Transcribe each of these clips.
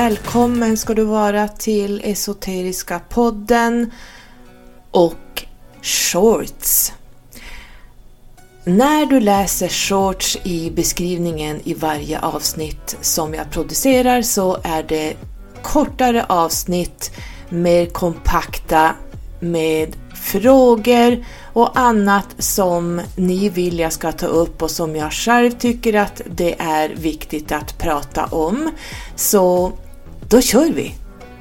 Välkommen ska du vara till Esoteriska podden och Shorts. När du läser shorts i beskrivningen i varje avsnitt som jag producerar så är det kortare avsnitt, mer kompakta med frågor och annat som ni vill jag ska ta upp och som jag själv tycker att det är viktigt att prata om. Så då kör vi!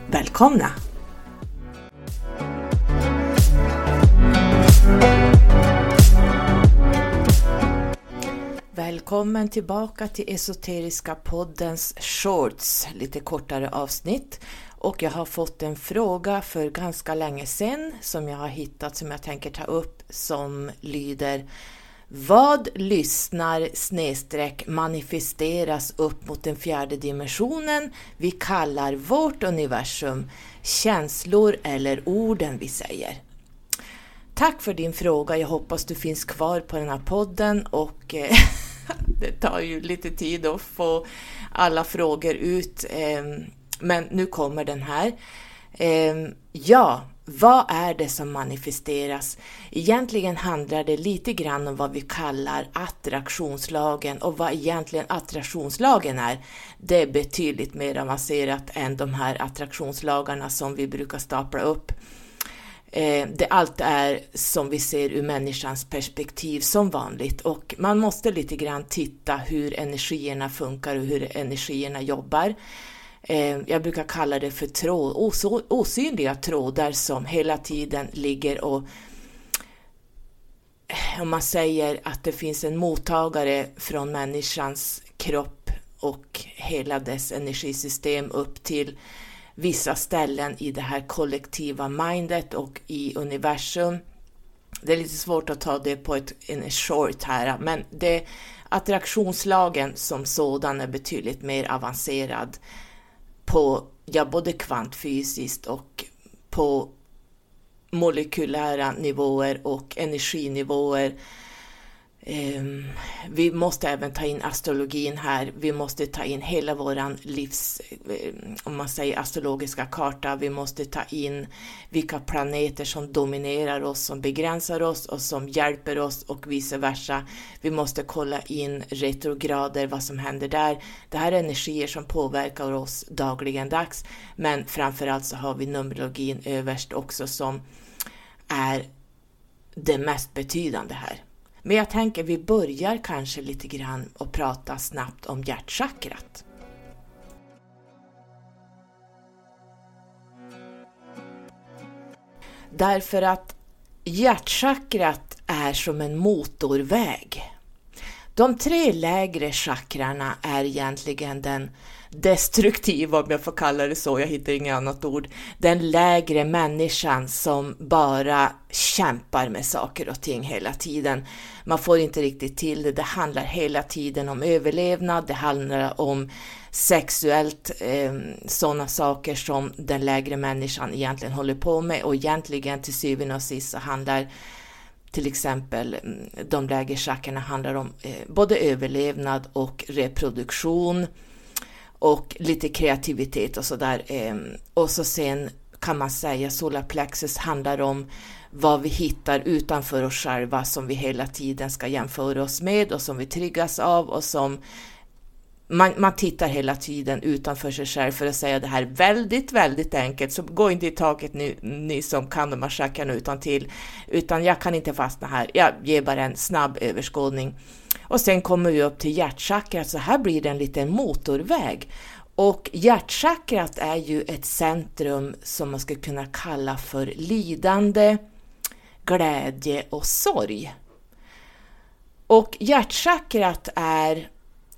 Välkomna! Välkommen tillbaka till Esoteriska poddens shorts, lite kortare avsnitt. Och jag har fått en fråga för ganska länge sedan som jag har hittat som jag tänker ta upp som lyder vad lyssnar snedstreck manifesteras upp mot den fjärde dimensionen vi kallar vårt universum, känslor eller orden vi säger? Tack för din fråga, jag hoppas du finns kvar på den här podden och eh, det tar ju lite tid att få alla frågor ut eh, men nu kommer den här. Eh, ja, vad är det som manifesteras? Egentligen handlar det lite grann om vad vi kallar attraktionslagen och vad egentligen attraktionslagen är. Det är betydligt mer avancerat än de här attraktionslagarna som vi brukar stapla upp. Eh, det allt är som vi ser ur människans perspektiv som vanligt och man måste lite grann titta hur energierna funkar och hur energierna jobbar. Eh, jag brukar kalla det för tråd, osynliga trådar som hela tiden ligger och eh, om man säger att det finns en mottagare från människans kropp och hela dess energisystem upp till vissa ställen i det här kollektiva mindet och i universum. Det är lite svårt att ta det på ett, en short här, men det, attraktionslagen som sådan är betydligt mer avancerad på ja, både kvantfysiskt och på molekylära nivåer och energinivåer. Ehm, vi måste även ta in astrologin här. Vi måste ta in hela våran livs, eh, om man säger astrologiska karta. Vi måste ta in vilka planeter som dominerar oss, som begränsar oss och som hjälper oss och vice versa. Vi måste kolla in retrograder, vad som händer där. Det här är energier som påverkar oss dagligen dags, men framförallt så har vi numerologin överst också som är det mest betydande här. Men jag tänker vi börjar kanske lite grann och prata snabbt om hjärtchakrat. Därför att hjärtchakrat är som en motorväg. De tre lägre chakrarna är egentligen den destruktiva, om jag får kalla det så, jag hittar inget annat ord, den lägre människan som bara kämpar med saker och ting hela tiden. Man får inte riktigt till det, det handlar hela tiden om överlevnad, det handlar om sexuellt eh, sådana saker som den lägre människan egentligen håller på med. Och egentligen till syvende och sist så handlar till exempel mm, de lägre chakrarna handlar om eh, både överlevnad och reproduktion och lite kreativitet och sådär. Ehm, och så sen kan man säga solarplexus handlar om vad vi hittar utanför oss själva som vi hela tiden ska jämföra oss med och som vi triggas av och som man, man tittar hela tiden utanför sig själv för att säga det här väldigt, väldigt enkelt, så gå inte i taket ni, ni som kan de här chackarna utan till, utan jag kan inte fastna här. Jag ger bara en snabb överskådning. Och sen kommer vi upp till hjärtchakrat, så här blir det en liten motorväg. Och hjärtchakrat är ju ett centrum som man skulle kunna kalla för lidande, glädje och sorg. Och hjärtchakrat är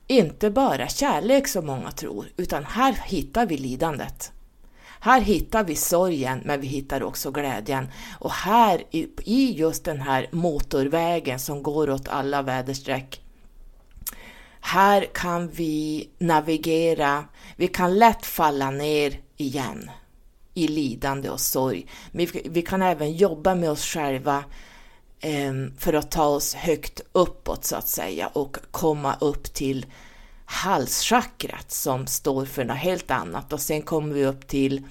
inte bara kärlek som många tror, utan här hittar vi lidandet. Här hittar vi sorgen, men vi hittar också glädjen. Och här i just den här motorvägen som går åt alla väderstreck, här kan vi navigera, vi kan lätt falla ner igen i lidande och sorg. Men vi kan även jobba med oss själva ehm, för att ta oss högt uppåt så att säga och komma upp till halschakrat som står för något helt annat och sen kommer vi upp till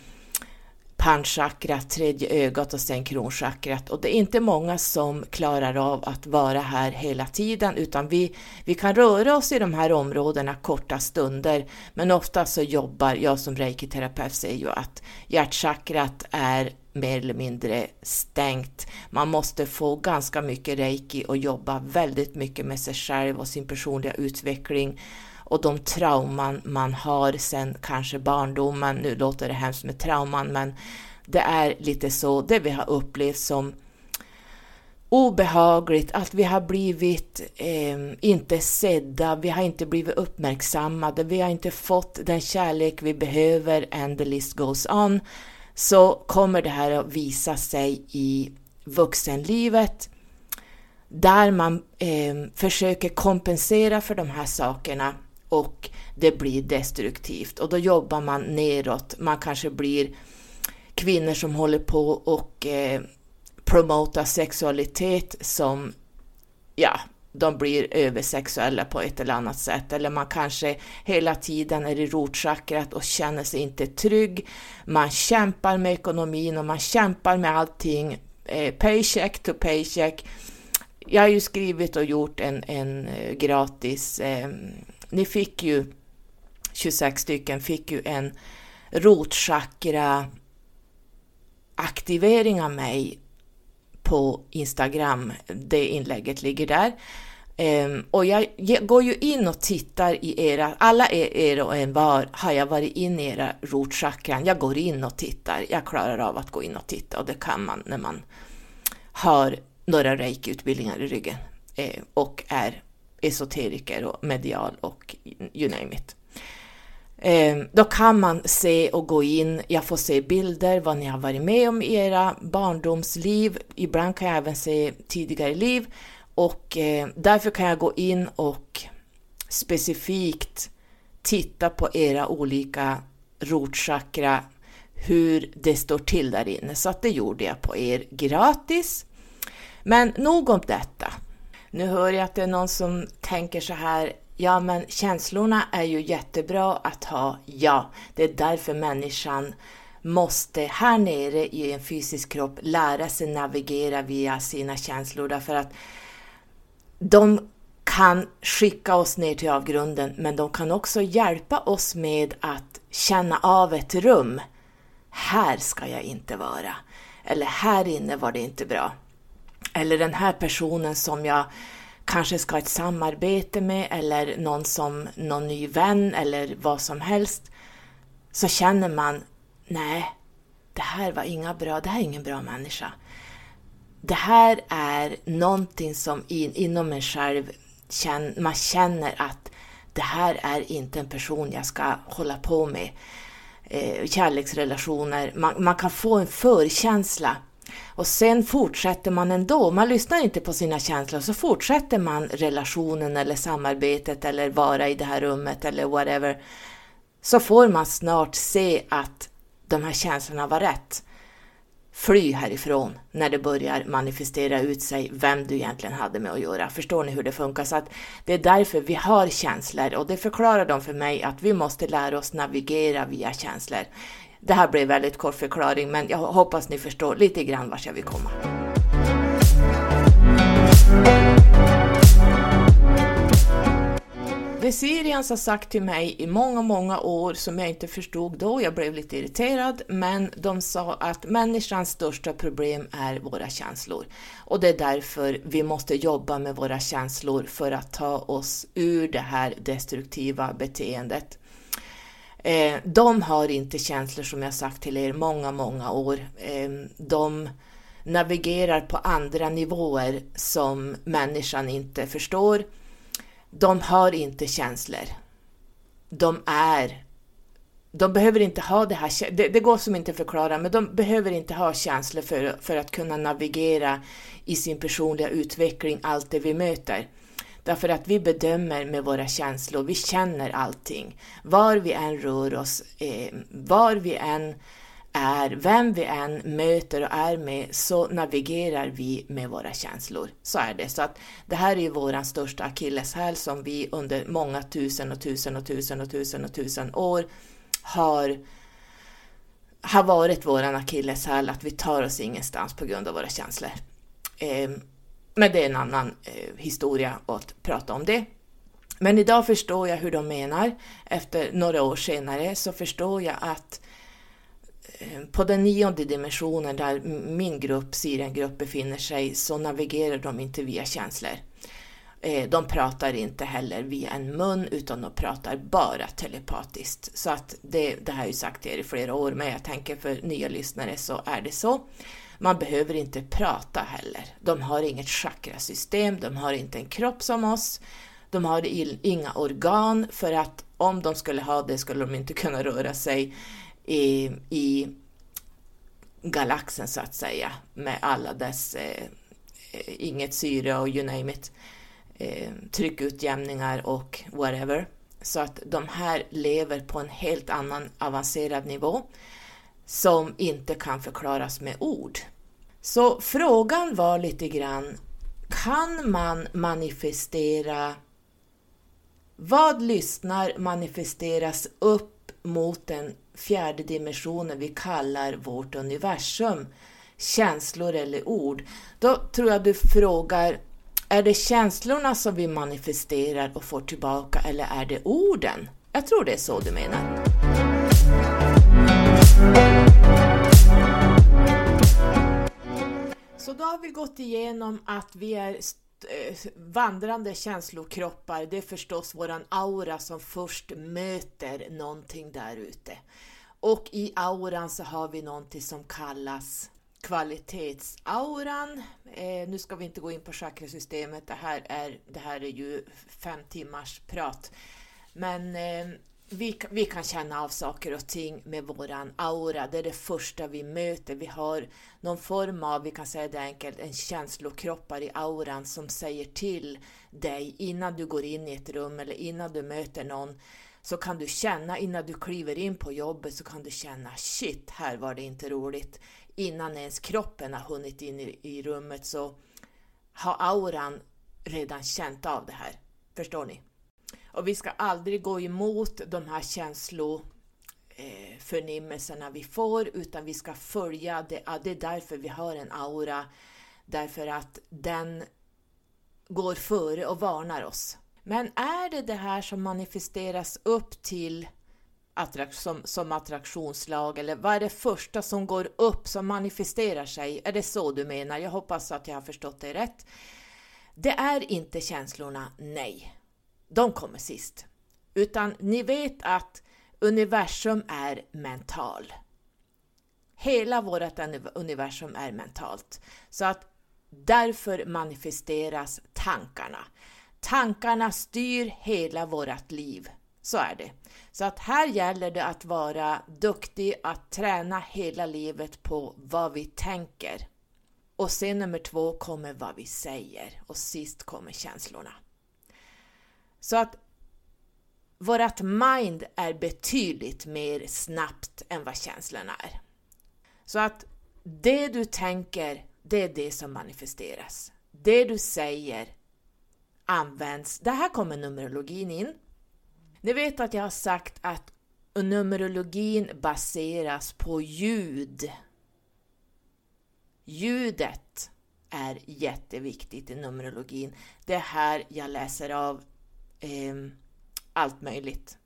panchakrat, tredje ögat och sen kronchakrat. Och det är inte många som klarar av att vara här hela tiden, utan vi, vi kan röra oss i de här områdena korta stunder, men ofta så jobbar, jag som reiki-terapeut säger ju att hjärtchakrat är mer eller mindre stängt. Man måste få ganska mycket reiki och jobba väldigt mycket med sig själv och sin personliga utveckling och de trauman man har sen kanske barndomen. Nu låter det hemskt med trauman, men det är lite så det vi har upplevt som obehagligt, att vi har blivit eh, inte sedda, vi har inte blivit uppmärksammade, vi har inte fått den kärlek vi behöver and the list goes on, så kommer det här att visa sig i vuxenlivet där man eh, försöker kompensera för de här sakerna och det blir destruktivt och då jobbar man neråt. Man kanske blir kvinnor som håller på och eh, promotar sexualitet som, ja, de blir översexuella på ett eller annat sätt. Eller man kanske hela tiden är i rotchakrat och känner sig inte trygg. Man kämpar med ekonomin och man kämpar med allting, eh, paycheck to paycheck. Jag har ju skrivit och gjort en, en eh, gratis eh, ni fick ju, 26 stycken, fick ju en rotchakra aktivering av mig på Instagram. Det inlägget ligger där. Um, och jag, jag, går ju in och tittar i era, alla er, er och en var har jag varit in i era rotchakran. Jag går in och tittar. Jag klarar av att gå in och titta och det kan man när man har några reiki-utbildningar i ryggen eh, och är esoteriker och medial och you name it. Ehm, då kan man se och gå in, jag får se bilder, vad ni har varit med om i era barndomsliv. Ibland kan jag även se tidigare liv och eh, därför kan jag gå in och specifikt titta på era olika rotchakra, hur det står till där inne. Så att det gjorde jag på er gratis. Men nog om detta. Nu hör jag att det är någon som tänker så här, ja men känslorna är ju jättebra att ha, ja, det är därför människan måste här nere i en fysisk kropp lära sig navigera via sina känslor därför att de kan skicka oss ner till avgrunden men de kan också hjälpa oss med att känna av ett rum. Här ska jag inte vara. Eller här inne var det inte bra eller den här personen som jag kanske ska ha ett samarbete med eller någon som någon ny vän eller vad som helst så känner man nej, det här var inga bra, det här är ingen bra människa. Det här är någonting som in, inom en själv man känner att det här är inte en person jag ska hålla på med. Eh, kärleksrelationer, man, man kan få en förkänsla och sen fortsätter man ändå, man lyssnar inte på sina känslor, så fortsätter man relationen eller samarbetet eller vara i det här rummet eller whatever. Så får man snart se att de här känslorna var rätt. Fly härifrån när det börjar manifestera ut sig vem du egentligen hade med att göra. Förstår ni hur det funkar? Så att det är därför vi har känslor och det förklarar de för mig att vi måste lära oss navigera via känslor. Det här blev väldigt kort förklaring, men jag hoppas ni förstår lite grann vart jag vill komma. Det Sirians har sagt till mig i många, många år som jag inte förstod då, jag blev lite irriterad, men de sa att människans största problem är våra känslor. Och det är därför vi måste jobba med våra känslor för att ta oss ur det här destruktiva beteendet. Eh, de har inte känslor som jag sagt till er många, många år. Eh, de navigerar på andra nivåer som människan inte förstår. De har inte känslor. De är de behöver inte ha det här, det, det går som inte att förklara, men de behöver inte ha känslor för, för att kunna navigera i sin personliga utveckling, allt det vi möter. Därför att vi bedömer med våra känslor, vi känner allting. Var vi än rör oss, eh, var vi än är, vem vi än möter och är med, så navigerar vi med våra känslor. Så är det. Så att det här är ju vår största akilleshäl som vi under många tusen och tusen och tusen och tusen och tusen år har har varit våran akilleshäl, att vi tar oss ingenstans på grund av våra känslor. Eh, men det är en annan eh, historia att prata om det. Men idag förstår jag hur de menar. Efter några år senare så förstår jag att eh, på den nionde dimensionen där min grupp, Siriengrupp, befinner sig så navigerar de inte via känslor. Eh, de pratar inte heller via en mun utan de pratar bara telepatiskt. Så att det, det har jag ju sagt till er i flera år, men jag tänker för nya lyssnare så är det så. Man behöver inte prata heller. De har inget chakrasystem, de har inte en kropp som oss, de har inga organ för att om de skulle ha det skulle de inte kunna röra sig i, i galaxen så att säga med alla dess eh, eh, inget syre och you name it eh, tryckutjämningar och whatever. Så att de här lever på en helt annan avancerad nivå som inte kan förklaras med ord. Så frågan var lite grann, kan man manifestera vad lyssnar manifesteras upp mot den fjärde dimensionen vi kallar vårt universum? Känslor eller ord? Då tror jag du frågar, är det känslorna som vi manifesterar och får tillbaka eller är det orden? Jag tror det är så du menar. Så då har vi gått igenom att vi är eh, vandrande känslokroppar. Det är förstås våran aura som först möter någonting där ute. Och i auran så har vi någonting som kallas kvalitetsauran. Eh, nu ska vi inte gå in på chakrasystemet, det här är, det här är ju fem timmars prat. Men eh, vi, vi kan känna av saker och ting med våran aura, det är det första vi möter. Vi har någon form av, vi kan säga det enkelt, en känslokroppar i auran som säger till dig innan du går in i ett rum eller innan du möter någon så kan du känna innan du kliver in på jobbet så kan du känna shit, här var det inte roligt innan ens kroppen har hunnit in i, i rummet så har auran redan känt av det här. Förstår ni? Och vi ska aldrig gå emot de här känsloförnimmelserna eh, vi får, utan vi ska följa det. Det är därför vi har en aura, därför att den går före och varnar oss. Men är det det här som manifesteras upp till som, som attraktionslag eller vad är det första som går upp, som manifesterar sig? Är det så du menar? Jag hoppas att jag har förstått dig rätt. Det är inte känslorna, nej. De kommer sist. Utan ni vet att universum är mental. Hela vårt universum är mentalt. Så att därför manifesteras tankarna. Tankarna styr hela vårt liv. Så är det. Så att här gäller det att vara duktig, att träna hela livet på vad vi tänker. Och sen nummer två kommer vad vi säger och sist kommer känslorna. Så att vårt mind är betydligt mer snabbt än vad känslorna är. Så att det du tänker, det är det som manifesteras. Det du säger används. Det här kommer numerologin in. Ni vet att jag har sagt att numerologin baseras på ljud. Ljudet är jätteviktigt i numerologin. Det är här jag läser av eh, allt möjligt.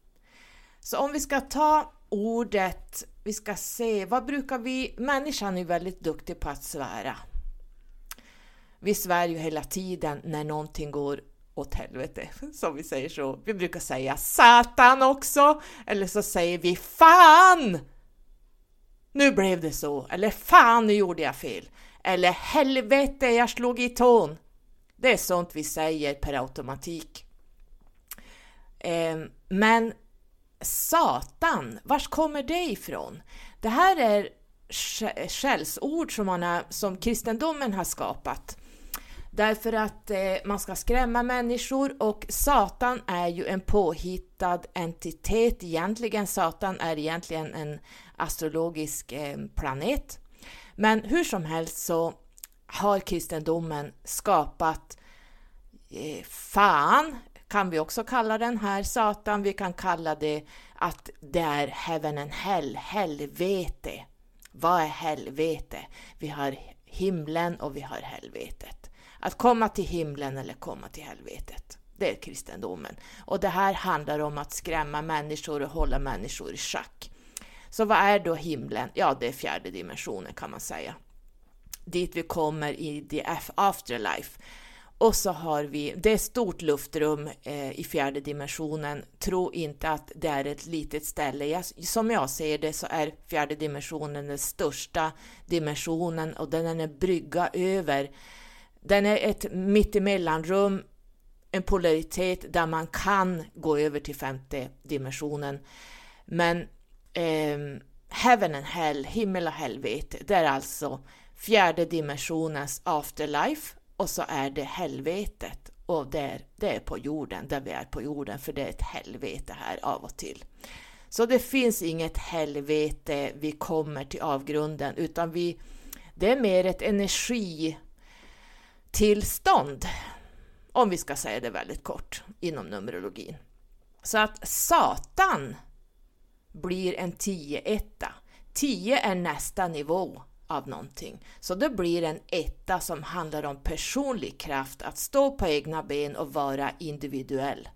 Så om vi ska ta ordet, vi ska se, vad brukar vi, människan är väldigt duktig på att svära. Vi svär ju hela tiden när någonting går åt helvete, som vi säger så. Vi brukar säga Satan också, eller så säger vi Fan! Nu blev det så, eller Fan, nu gjorde jag fel, eller Helvete, jag slog i tån. Det är sånt vi säger per automatik. Eh, men Satan, vars kommer det ifrån? Det här är skällsord som, man har, som kristendomen har skapat. Därför att eh, man ska skrämma människor och Satan är ju en påhittad entitet egentligen. Satan är egentligen en astrologisk eh, planet. Men hur som helst så har kristendomen skapat eh, fan, kan vi också kalla den här, Satan, vi kan kalla det att det är heaven and hell, helvete. Vad är helvete? Vi har himlen och vi har helvetet. Att komma till himlen eller komma till helvetet. Det är kristendomen. Och det här handlar om att skrämma människor och hålla människor i schack. Så vad är då himlen? Ja, det är fjärde dimensionen kan man säga. Dit vi kommer i the afterlife. Och så har vi, det är ett stort luftrum eh, i fjärde dimensionen. Tro inte att det är ett litet ställe. Jag, som jag ser det så är fjärde dimensionen den största dimensionen och den är en brygga över. Den är ett mittemellanrum, en polaritet där man kan gå över till femte dimensionen. Men eh, heaven and hell, himmel och helvete, det är alltså fjärde dimensionens afterlife och så är det helvetet och där, det är på jorden, där vi är på jorden, för det är ett helvete här av och till. Så det finns inget helvete, vi kommer till avgrunden, utan vi, det är mer ett energitillstånd, om vi ska säga det väldigt kort, inom Numerologin. Så att Satan blir en 10-etta. 10 är nästa nivå av någonting. Så då blir en etta som handlar om personlig kraft, att stå på egna ben och vara individuell.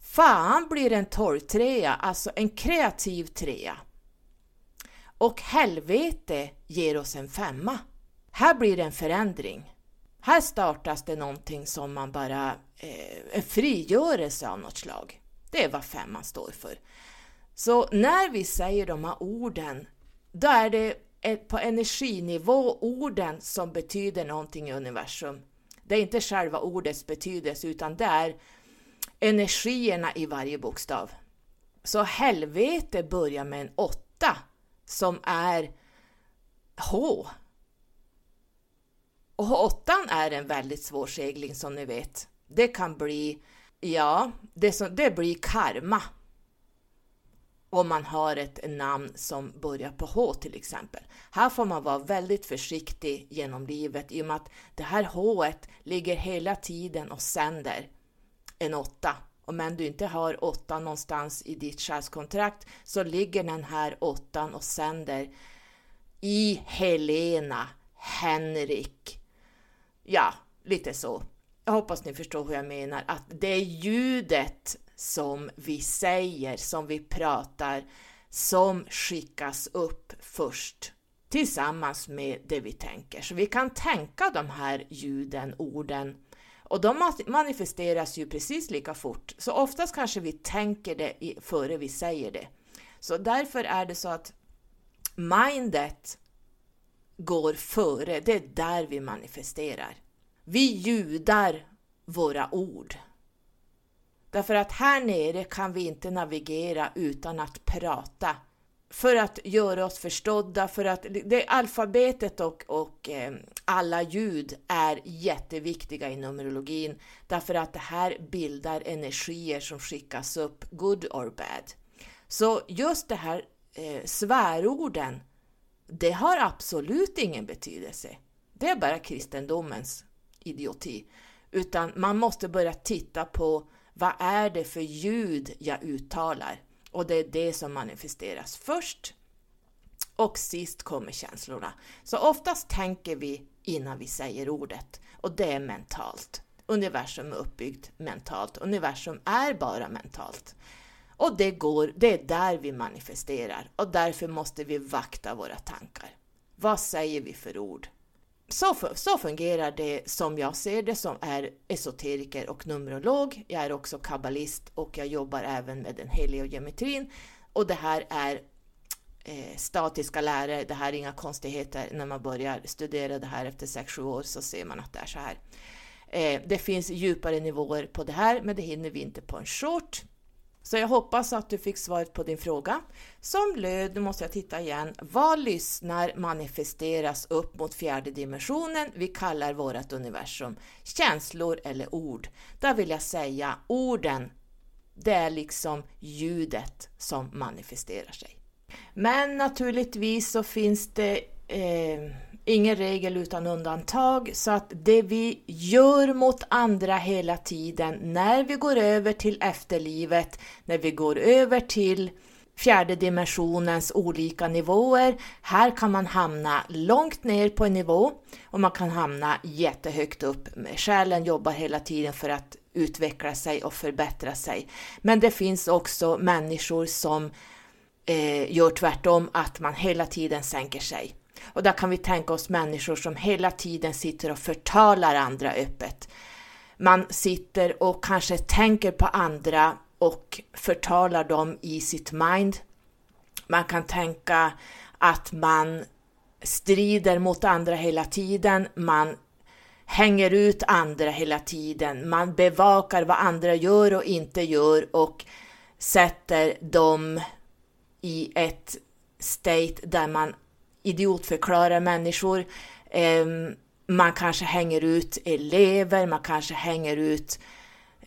Fan blir en torrtrea, alltså en kreativ trea. Och helvete ger oss en femma. Här blir det en förändring. Här startas det någonting som man bara, eh, en frigörelse av något slag. Det är vad femman står för. Så när vi säger de här orden, då är det Eh, på energinivå orden som betyder någonting i universum. Det är inte själva ordets betydelse utan det är energierna i varje bokstav. Så helvete börjar med en åtta som är H. Och åttan är en väldigt svår segling som ni vet. Det kan bli, ja, det, som, det blir karma om man har ett namn som börjar på H till exempel. Här får man vara väldigt försiktig genom livet i och med att det här H ligger hela tiden och sänder en åtta. Om du inte har åtta någonstans i ditt själskontrakt så ligger den här åttan och sänder i Helena, Henrik, ja, lite så. Jag hoppas ni förstår hur jag menar, att det ljudet som vi säger, som vi pratar, som skickas upp först tillsammans med det vi tänker. Så vi kan tänka de här ljuden, orden, och de manifesteras ju precis lika fort. Så oftast kanske vi tänker det före vi säger det. Så därför är det så att mindet går före, det är där vi manifesterar. Vi ljudar våra ord. Därför att här nere kan vi inte navigera utan att prata. För att göra oss förstådda, för att det, alfabetet och, och eh, alla ljud är jätteviktiga i Numerologin. Därför att det här bildar energier som skickas upp, good or bad. Så just det här eh, svärorden, det har absolut ingen betydelse. Det är bara kristendomens idioti. Utan man måste börja titta på vad är det för ljud jag uttalar? Och det är det som manifesteras först. Och sist kommer känslorna. Så oftast tänker vi innan vi säger ordet och det är mentalt. Universum är uppbyggt mentalt. Universum är bara mentalt. Och det, går, det är där vi manifesterar och därför måste vi vakta våra tankar. Vad säger vi för ord? Så, så fungerar det som jag ser det som är esoteriker och numerolog. Jag är också kabbalist och jag jobbar även med den heliga geometrin. Och det här är eh, statiska lärare, det här är inga konstigheter. När man börjar studera det här efter 6-7 år så ser man att det är så här. Eh, det finns djupare nivåer på det här, men det hinner vi inte på en short. Så jag hoppas att du fick svaret på din fråga som löd, nu måste jag titta igen, vad lyssnar manifesteras upp mot fjärde dimensionen vi kallar vårt universum? Känslor eller ord? Där vill jag säga orden, det är liksom ljudet som manifesterar sig. Men naturligtvis så finns det eh, ingen regel utan undantag, så att det vi gör mot andra hela tiden när vi går över till efterlivet, när vi går över till fjärde dimensionens olika nivåer. Här kan man hamna långt ner på en nivå och man kan hamna jättehögt upp. Själen jobbar hela tiden för att utveckla sig och förbättra sig. Men det finns också människor som eh, gör tvärtom, att man hela tiden sänker sig. Och där kan vi tänka oss människor som hela tiden sitter och förtalar andra öppet. Man sitter och kanske tänker på andra och förtalar dem i sitt mind. Man kan tänka att man strider mot andra hela tiden, man hänger ut andra hela tiden, man bevakar vad andra gör och inte gör och sätter dem i ett state där man idiotförklarar människor. Ehm, man kanske hänger ut elever, man kanske hänger ut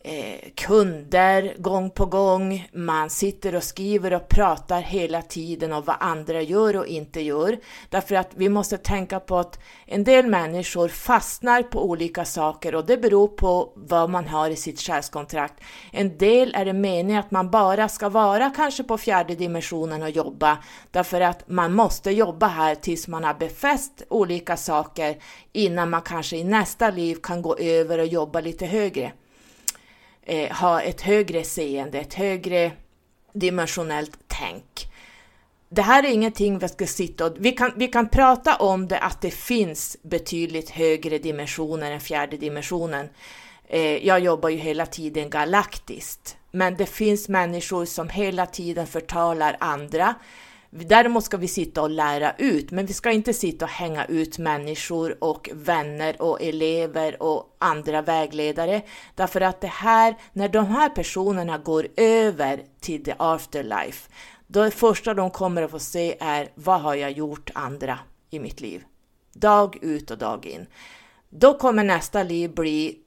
eh, kunder gång på gång. Man sitter och skriver och pratar hela tiden om vad andra gör och inte gör. Därför att vi måste tänka på att en del människor fastnar på olika saker och det beror på vad man har i sitt själskontrakt. En del är det meningen att man bara ska vara kanske på fjärde dimensionen och jobba därför att man måste jobba här tills man har befäst olika saker innan man kanske i nästa liv kan gå över och jobba lite högre eh, ha ett högre seende, ett högre dimensionellt tänk. Det här är ingenting vi ska sitta och... Vi kan, vi kan prata om det, att det finns betydligt högre dimensioner än fjärde dimensionen. Eh, jag jobbar ju hela tiden galaktiskt, men det finns människor som hela tiden förtalar andra Däremot ska vi sitta och lära ut, men vi ska inte sitta och hänga ut människor och vänner och elever och andra vägledare. Därför att det här, när de här personerna går över till the afterlife, då det första de kommer att få se är vad har jag gjort andra i mitt liv? Dag ut och dag in. Då kommer nästa liv bli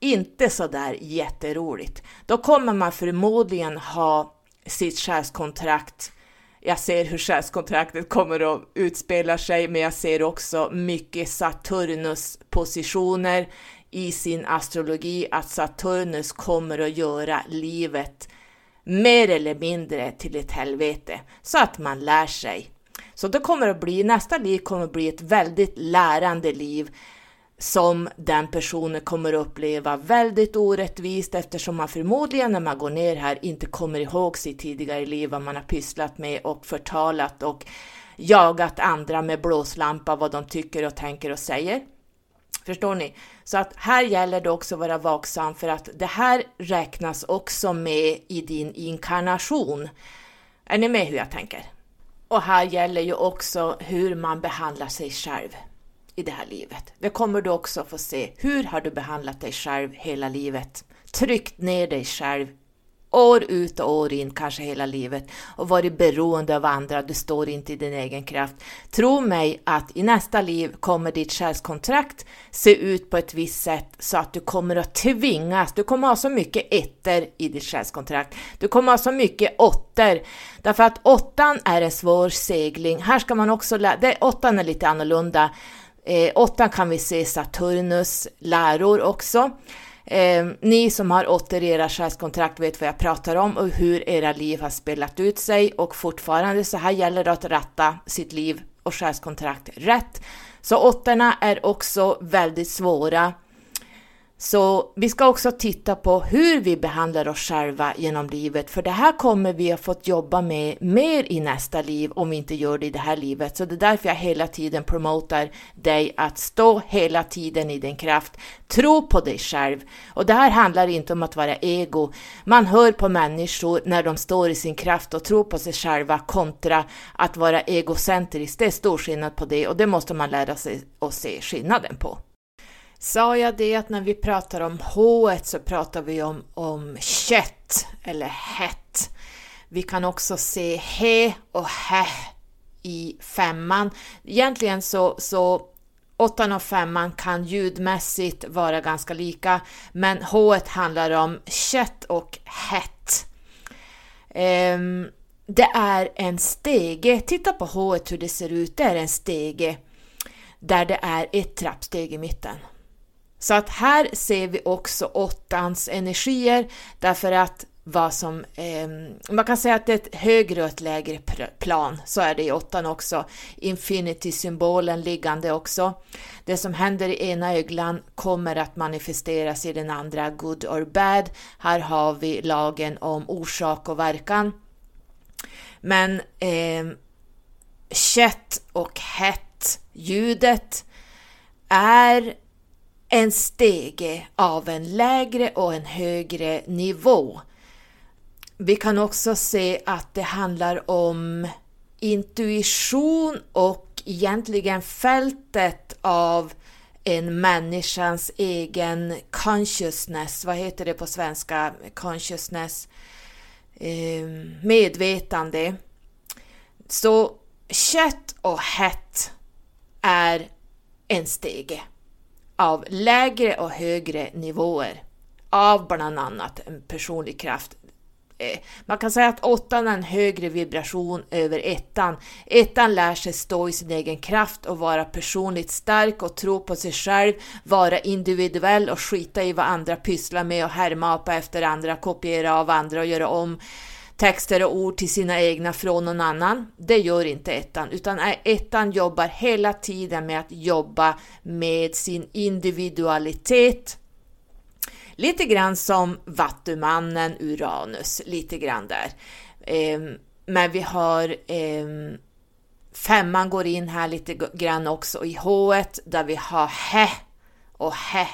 inte så där jätteroligt. Då kommer man förmodligen ha sitt själskontrakt jag ser hur själskontraktet kommer att utspela sig, men jag ser också mycket Saturnus positioner i sin astrologi, att Saturnus kommer att göra livet mer eller mindre till ett helvete, så att man lär sig. Så det kommer att bli, nästa liv kommer att bli ett väldigt lärande liv som den personen kommer att uppleva väldigt orättvist eftersom man förmodligen när man går ner här inte kommer ihåg sitt tidigare liv, vad man har pysslat med och förtalat och jagat andra med blåslampa vad de tycker och tänker och säger. Förstår ni? Så att här gäller det också att vara vaksam för att det här räknas också med i din inkarnation. Är ni med hur jag tänker? Och här gäller ju också hur man behandlar sig själv i det här livet. Det kommer du också få se. Hur har du behandlat dig själv hela livet? Tryckt ner dig själv år ut och år in, kanske hela livet, och varit beroende av andra, du står inte i din egen kraft. Tro mig att i nästa liv kommer ditt själskontrakt se ut på ett visst sätt så att du kommer att tvingas, du kommer ha så mycket ettor i ditt själskontrakt, du kommer ha så mycket åttor, därför att åttan är en svår segling. Här ska man också lära, åttan är lite annorlunda, Eh, åttan kan vi se Saturnus läror också. Eh, ni som har åttor i era själskontrakt vet vad jag pratar om och hur era liv har spelat ut sig och fortfarande så här gäller det att ratta sitt liv och själskontrakt rätt. Så åttorna är också väldigt svåra så vi ska också titta på hur vi behandlar oss själva genom livet, för det här kommer vi att få jobba med mer i nästa liv om vi inte gör det i det här livet. Så det är därför jag hela tiden promotar dig att stå hela tiden i din kraft, tro på dig själv. Och det här handlar inte om att vara ego. Man hör på människor när de står i sin kraft och tror på sig själva kontra att vara egocentrisk. Det är stor skillnad på det och det måste man lära sig att se skillnaden på. Sa jag det att när vi pratar om H så pratar vi om, om kött eller hett. Vi kan också se he och hä i femman. Egentligen så, så åttan och femman kan ljudmässigt vara ganska lika, men H handlar om kött och hett. Um, det är en stege. Titta på H hur det ser ut. Det är en stege där det är ett trappsteg i mitten. Så att här ser vi också åttans energier därför att vad som, eh, man kan säga att det är ett högre och ett lägre plan, så är det i åttan också. Infinity-symbolen liggande också. Det som händer i ena öglan kommer att manifesteras i den andra, good or bad. Här har vi lagen om orsak och verkan. Men eh, kött och hett, ljudet, är en stege av en lägre och en högre nivå. Vi kan också se att det handlar om intuition och egentligen fältet av en människans egen consciousness, vad heter det på svenska, consciousness, ehm, medvetande. Så kött och hett är en stege av lägre och högre nivåer av bland annat en personlig kraft. Eh, man kan säga att åttan är en högre vibration över ettan. Ettan lär sig stå i sin egen kraft och vara personligt stark och tro på sig själv, vara individuell och skita i vad andra pysslar med och härma efter andra, kopiera av andra och göra om texter och ord till sina egna från någon annan. Det gör inte ettan, utan ettan jobbar hela tiden med att jobba med sin individualitet. Lite grann som Vattumannen Uranus, lite grann där. Ehm, men vi har ehm, femman går in här lite grann också i H där vi har HÄ och HÄ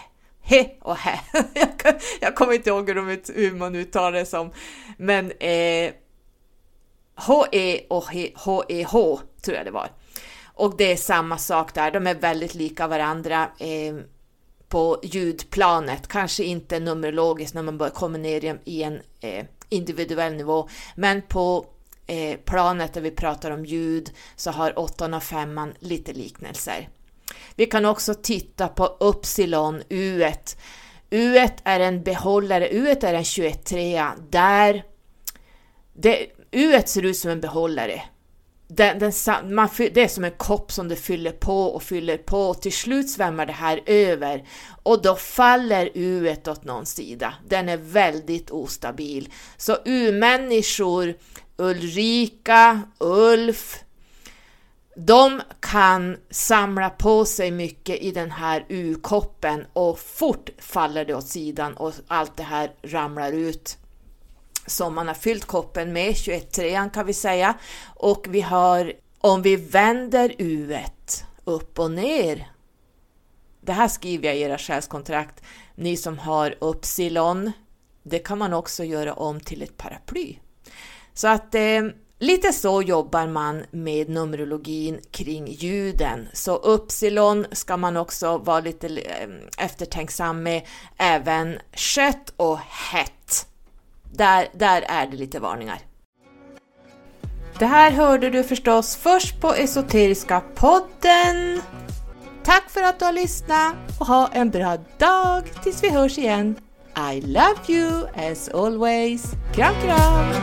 he och he. jag, jag kommer inte ihåg hur, hur man uttalar det som, men eh, HE och HEH tror jag det var. Och det är samma sak där, de är väldigt lika varandra eh, på ljudplanet, kanske inte numerologiskt när man börjar komma ner i en eh, individuell nivå, men på eh, planet där vi pratar om ljud så har åttan och femman lite liknelser. Vi kan också titta på Upsilon U1. U1 är en behållare, U1 är en 213. där det, U1 ser ut som en behållare. Den, den, man, det är som en kopp som du fyller på och fyller på och till slut svämmar det här över och då faller U1 åt någon sida. Den är väldigt ostabil. Så U-människor, Ulrika, Ulf, de kan samla på sig mycket i den här U-koppen och fort faller det åt sidan och allt det här ramlar ut som man har fyllt koppen med, 21-3 kan vi säga. Och vi har, om vi vänder U upp och ner, det här skriver jag i era själskontrakt, ni som har Upsilon, det kan man också göra om till ett paraply. Så att eh, Lite så jobbar man med numerologin kring ljuden, så Upsilon ska man också vara lite eh, eftertänksam med, även kött och hett. Där, där är det lite varningar. Det här hörde du förstås först på Esoteriska podden. Tack för att du har lyssnat och ha en bra dag tills vi hörs igen. I love you as always. Kram kram!